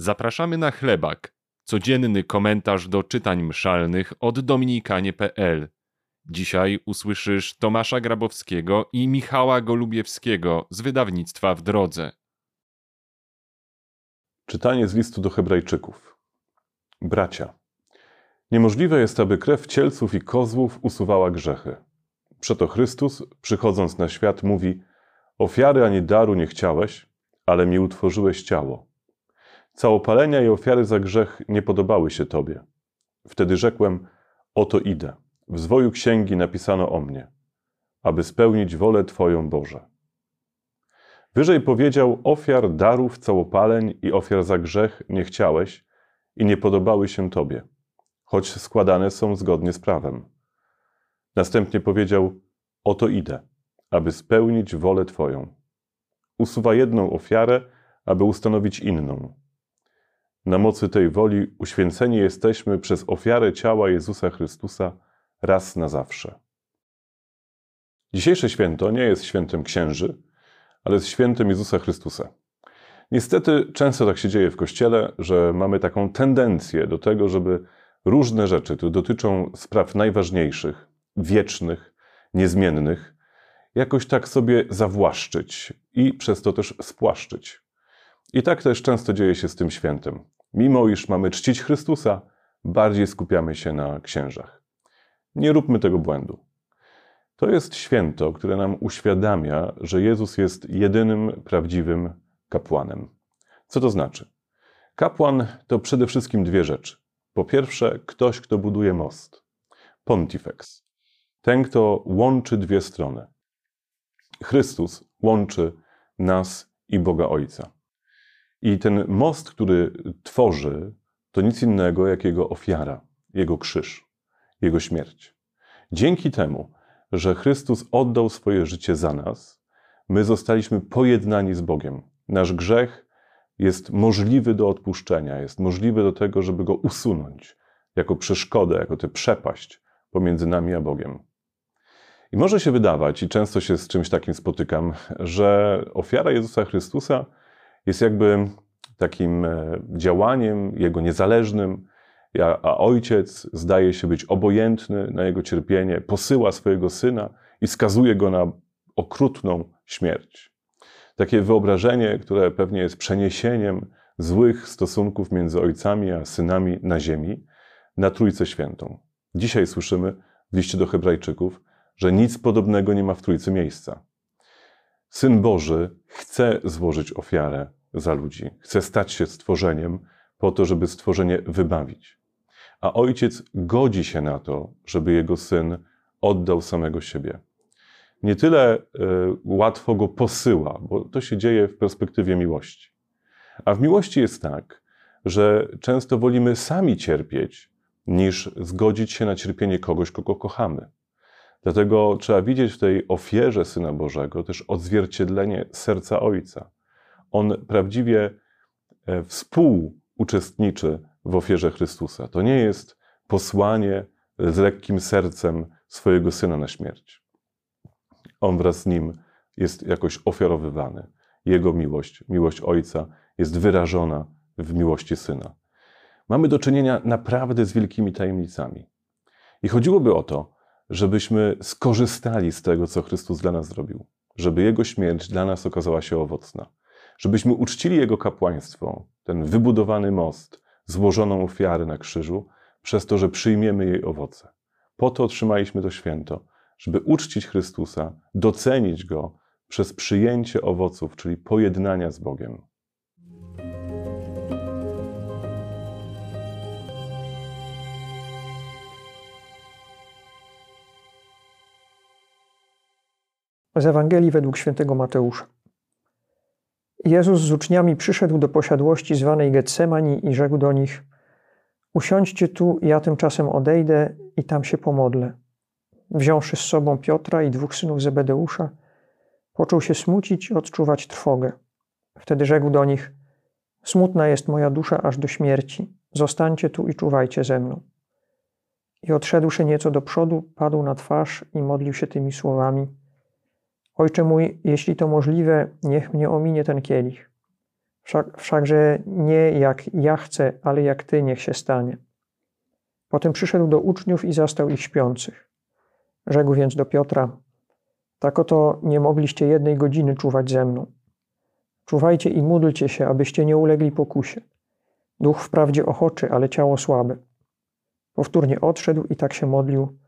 Zapraszamy na chlebak, codzienny komentarz do czytań mszalnych od dominikanie.pl. Dzisiaj usłyszysz Tomasza Grabowskiego i Michała Golubiewskiego z wydawnictwa W Drodze. Czytanie z listu do Hebrajczyków. Bracia, niemożliwe jest, aby krew cielców i kozłów usuwała grzechy. Przeto Chrystus, przychodząc na świat, mówi: Ofiary ani daru nie chciałeś, ale mi utworzyłeś ciało. Całopalenia i ofiary za grzech nie podobały się Tobie. Wtedy rzekłem: Oto idę. W zwoju księgi napisano o mnie, aby spełnić wolę Twoją Boże. Wyżej powiedział: Ofiar, darów, całopaleń i ofiar za grzech nie chciałeś i nie podobały się Tobie, choć składane są zgodnie z prawem. Następnie powiedział: Oto idę, aby spełnić wolę Twoją. Usuwa jedną ofiarę, aby ustanowić inną. Na mocy tej woli uświęceni jesteśmy przez ofiarę ciała Jezusa Chrystusa raz na zawsze. Dzisiejsze święto nie jest świętem księży, ale jest świętem Jezusa Chrystusa. Niestety często tak się dzieje w Kościele, że mamy taką tendencję do tego, żeby różne rzeczy, które dotyczą spraw najważniejszych, wiecznych, niezmiennych, jakoś tak sobie zawłaszczyć i przez to też spłaszczyć. I tak też często dzieje się z tym świętem. Mimo iż mamy czcić Chrystusa, bardziej skupiamy się na księżach. Nie róbmy tego błędu. To jest święto, które nam uświadamia, że Jezus jest jedynym prawdziwym kapłanem. Co to znaczy? Kapłan to przede wszystkim dwie rzeczy. Po pierwsze, ktoś, kto buduje most. Pontifex. Ten, kto łączy dwie strony. Chrystus łączy nas i Boga Ojca. I ten most, który tworzy, to nic innego jak Jego ofiara, Jego krzyż, Jego śmierć. Dzięki temu, że Chrystus oddał swoje życie za nas, my zostaliśmy pojednani z Bogiem. Nasz grzech jest możliwy do odpuszczenia, jest możliwy do tego, żeby go usunąć jako przeszkodę, jako tę przepaść pomiędzy nami a Bogiem. I może się wydawać, i często się z czymś takim spotykam, że ofiara Jezusa Chrystusa jest jakby takim e, działaniem Jego niezależnym, a ojciec zdaje się być obojętny na jego cierpienie, posyła swojego syna i skazuje go na okrutną śmierć. Takie wyobrażenie, które pewnie jest przeniesieniem złych stosunków między ojcami a synami na ziemi, na Trójcę Świętą. Dzisiaj słyszymy w liście do Hebrajczyków, że nic podobnego nie ma w Trójcy miejsca. Syn Boży chce złożyć ofiarę za ludzi, chce stać się stworzeniem po to, żeby stworzenie wybawić a ojciec godzi się na to, żeby jego syn oddał samego siebie. Nie tyle y, łatwo go posyła, bo to się dzieje w perspektywie miłości. A w miłości jest tak, że często wolimy sami cierpieć, niż zgodzić się na cierpienie kogoś, kogo kochamy. Dlatego trzeba widzieć w tej ofierze Syna Bożego też odzwierciedlenie serca Ojca. On prawdziwie e, współuczestniczy w ofierze Chrystusa. To nie jest posłanie z lekkim sercem swojego syna na śmierć. On wraz z nim jest jakoś ofiarowywany. Jego miłość, miłość Ojca jest wyrażona w miłości Syna. Mamy do czynienia naprawdę z wielkimi tajemnicami. I chodziłoby o to, żebyśmy skorzystali z tego, co Chrystus dla nas zrobił, żeby Jego śmierć dla nas okazała się owocna, żebyśmy uczcili Jego kapłaństwo, ten wybudowany most, złożoną ofiarę na krzyżu, przez to, że przyjmiemy jej owoce. Po to otrzymaliśmy to święto, żeby uczcić Chrystusa, docenić Go przez przyjęcie owoców, czyli pojednania z Bogiem. Z Ewangelii według świętego Mateusza. Jezus z uczniami przyszedł do posiadłości zwanej Getsemani i rzekł do nich: Usiądźcie tu, ja tymczasem odejdę i tam się pomodlę. Wziąwszy z sobą Piotra i dwóch synów Zebedeusza, począł się smucić odczuwać trwogę. Wtedy rzekł do nich: Smutna jest moja dusza aż do śmierci. Zostańcie tu i czuwajcie ze mną. I odszedłszy nieco do przodu, padł na twarz i modlił się tymi słowami: Ojcze mój, jeśli to możliwe, niech mnie ominie ten kielich. Wszak, wszakże nie jak ja chcę, ale jak Ty niech się stanie. Potem przyszedł do uczniów i zastał ich śpiących. Rzekł więc do Piotra: Tak oto nie mogliście jednej godziny czuwać ze mną. Czuwajcie i módlcie się, abyście nie ulegli pokusie. Duch wprawdzie ochoczy, ale ciało słabe. Powtórnie odszedł i tak się modlił: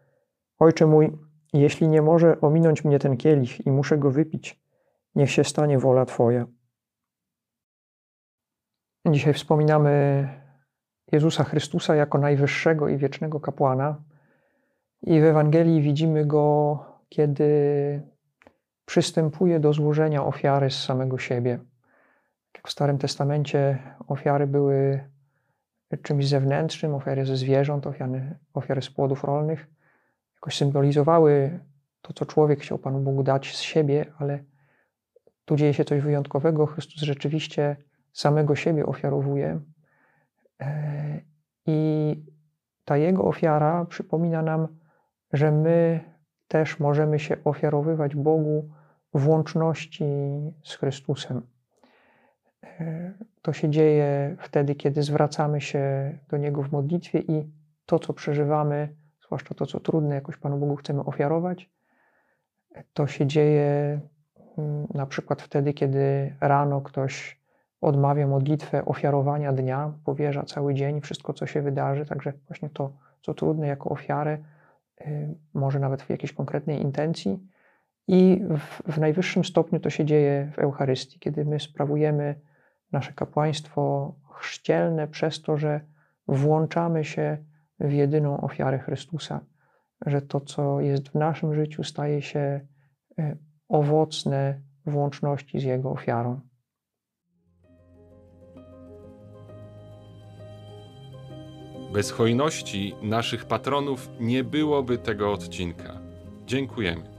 Ojcze mój, jeśli nie może ominąć mnie ten kielich i muszę go wypić, niech się stanie wola Twoja. Dzisiaj wspominamy Jezusa Chrystusa jako najwyższego i wiecznego kapłana. I w Ewangelii widzimy go, kiedy przystępuje do złożenia ofiary z samego siebie. Jak w Starym Testamencie ofiary były czymś zewnętrznym, ofiary ze zwierząt, ofiary, ofiary z płodów rolnych, jakoś symbolizowały to, co człowiek chciał Panu Bogu dać z siebie, ale tu dzieje się coś wyjątkowego. Chrystus rzeczywiście samego siebie ofiarowuje. E, I ta Jego ofiara przypomina nam, że my też możemy się ofiarowywać Bogu w łączności z Chrystusem. E, to się dzieje wtedy, kiedy zwracamy się do Niego w modlitwie i to, co przeżywamy, zwłaszcza to, co trudne, jakoś Panu Bogu chcemy ofiarować. To się dzieje mm, na przykład wtedy, kiedy rano ktoś odmawia modlitwę ofiarowania dnia, powierza cały dzień, wszystko, co się wydarzy, także właśnie to, co trudne, jako ofiarę, y, może nawet w jakiejś konkretnej intencji. I w, w najwyższym stopniu to się dzieje w Eucharystii, kiedy my sprawujemy nasze kapłaństwo chrzcielne przez to, że włączamy się w jedyną ofiarę Chrystusa, że to, co jest w naszym życiu, staje się y, owocne w łączności z Jego ofiarą. Bez hojności naszych patronów nie byłoby tego odcinka. Dziękujemy.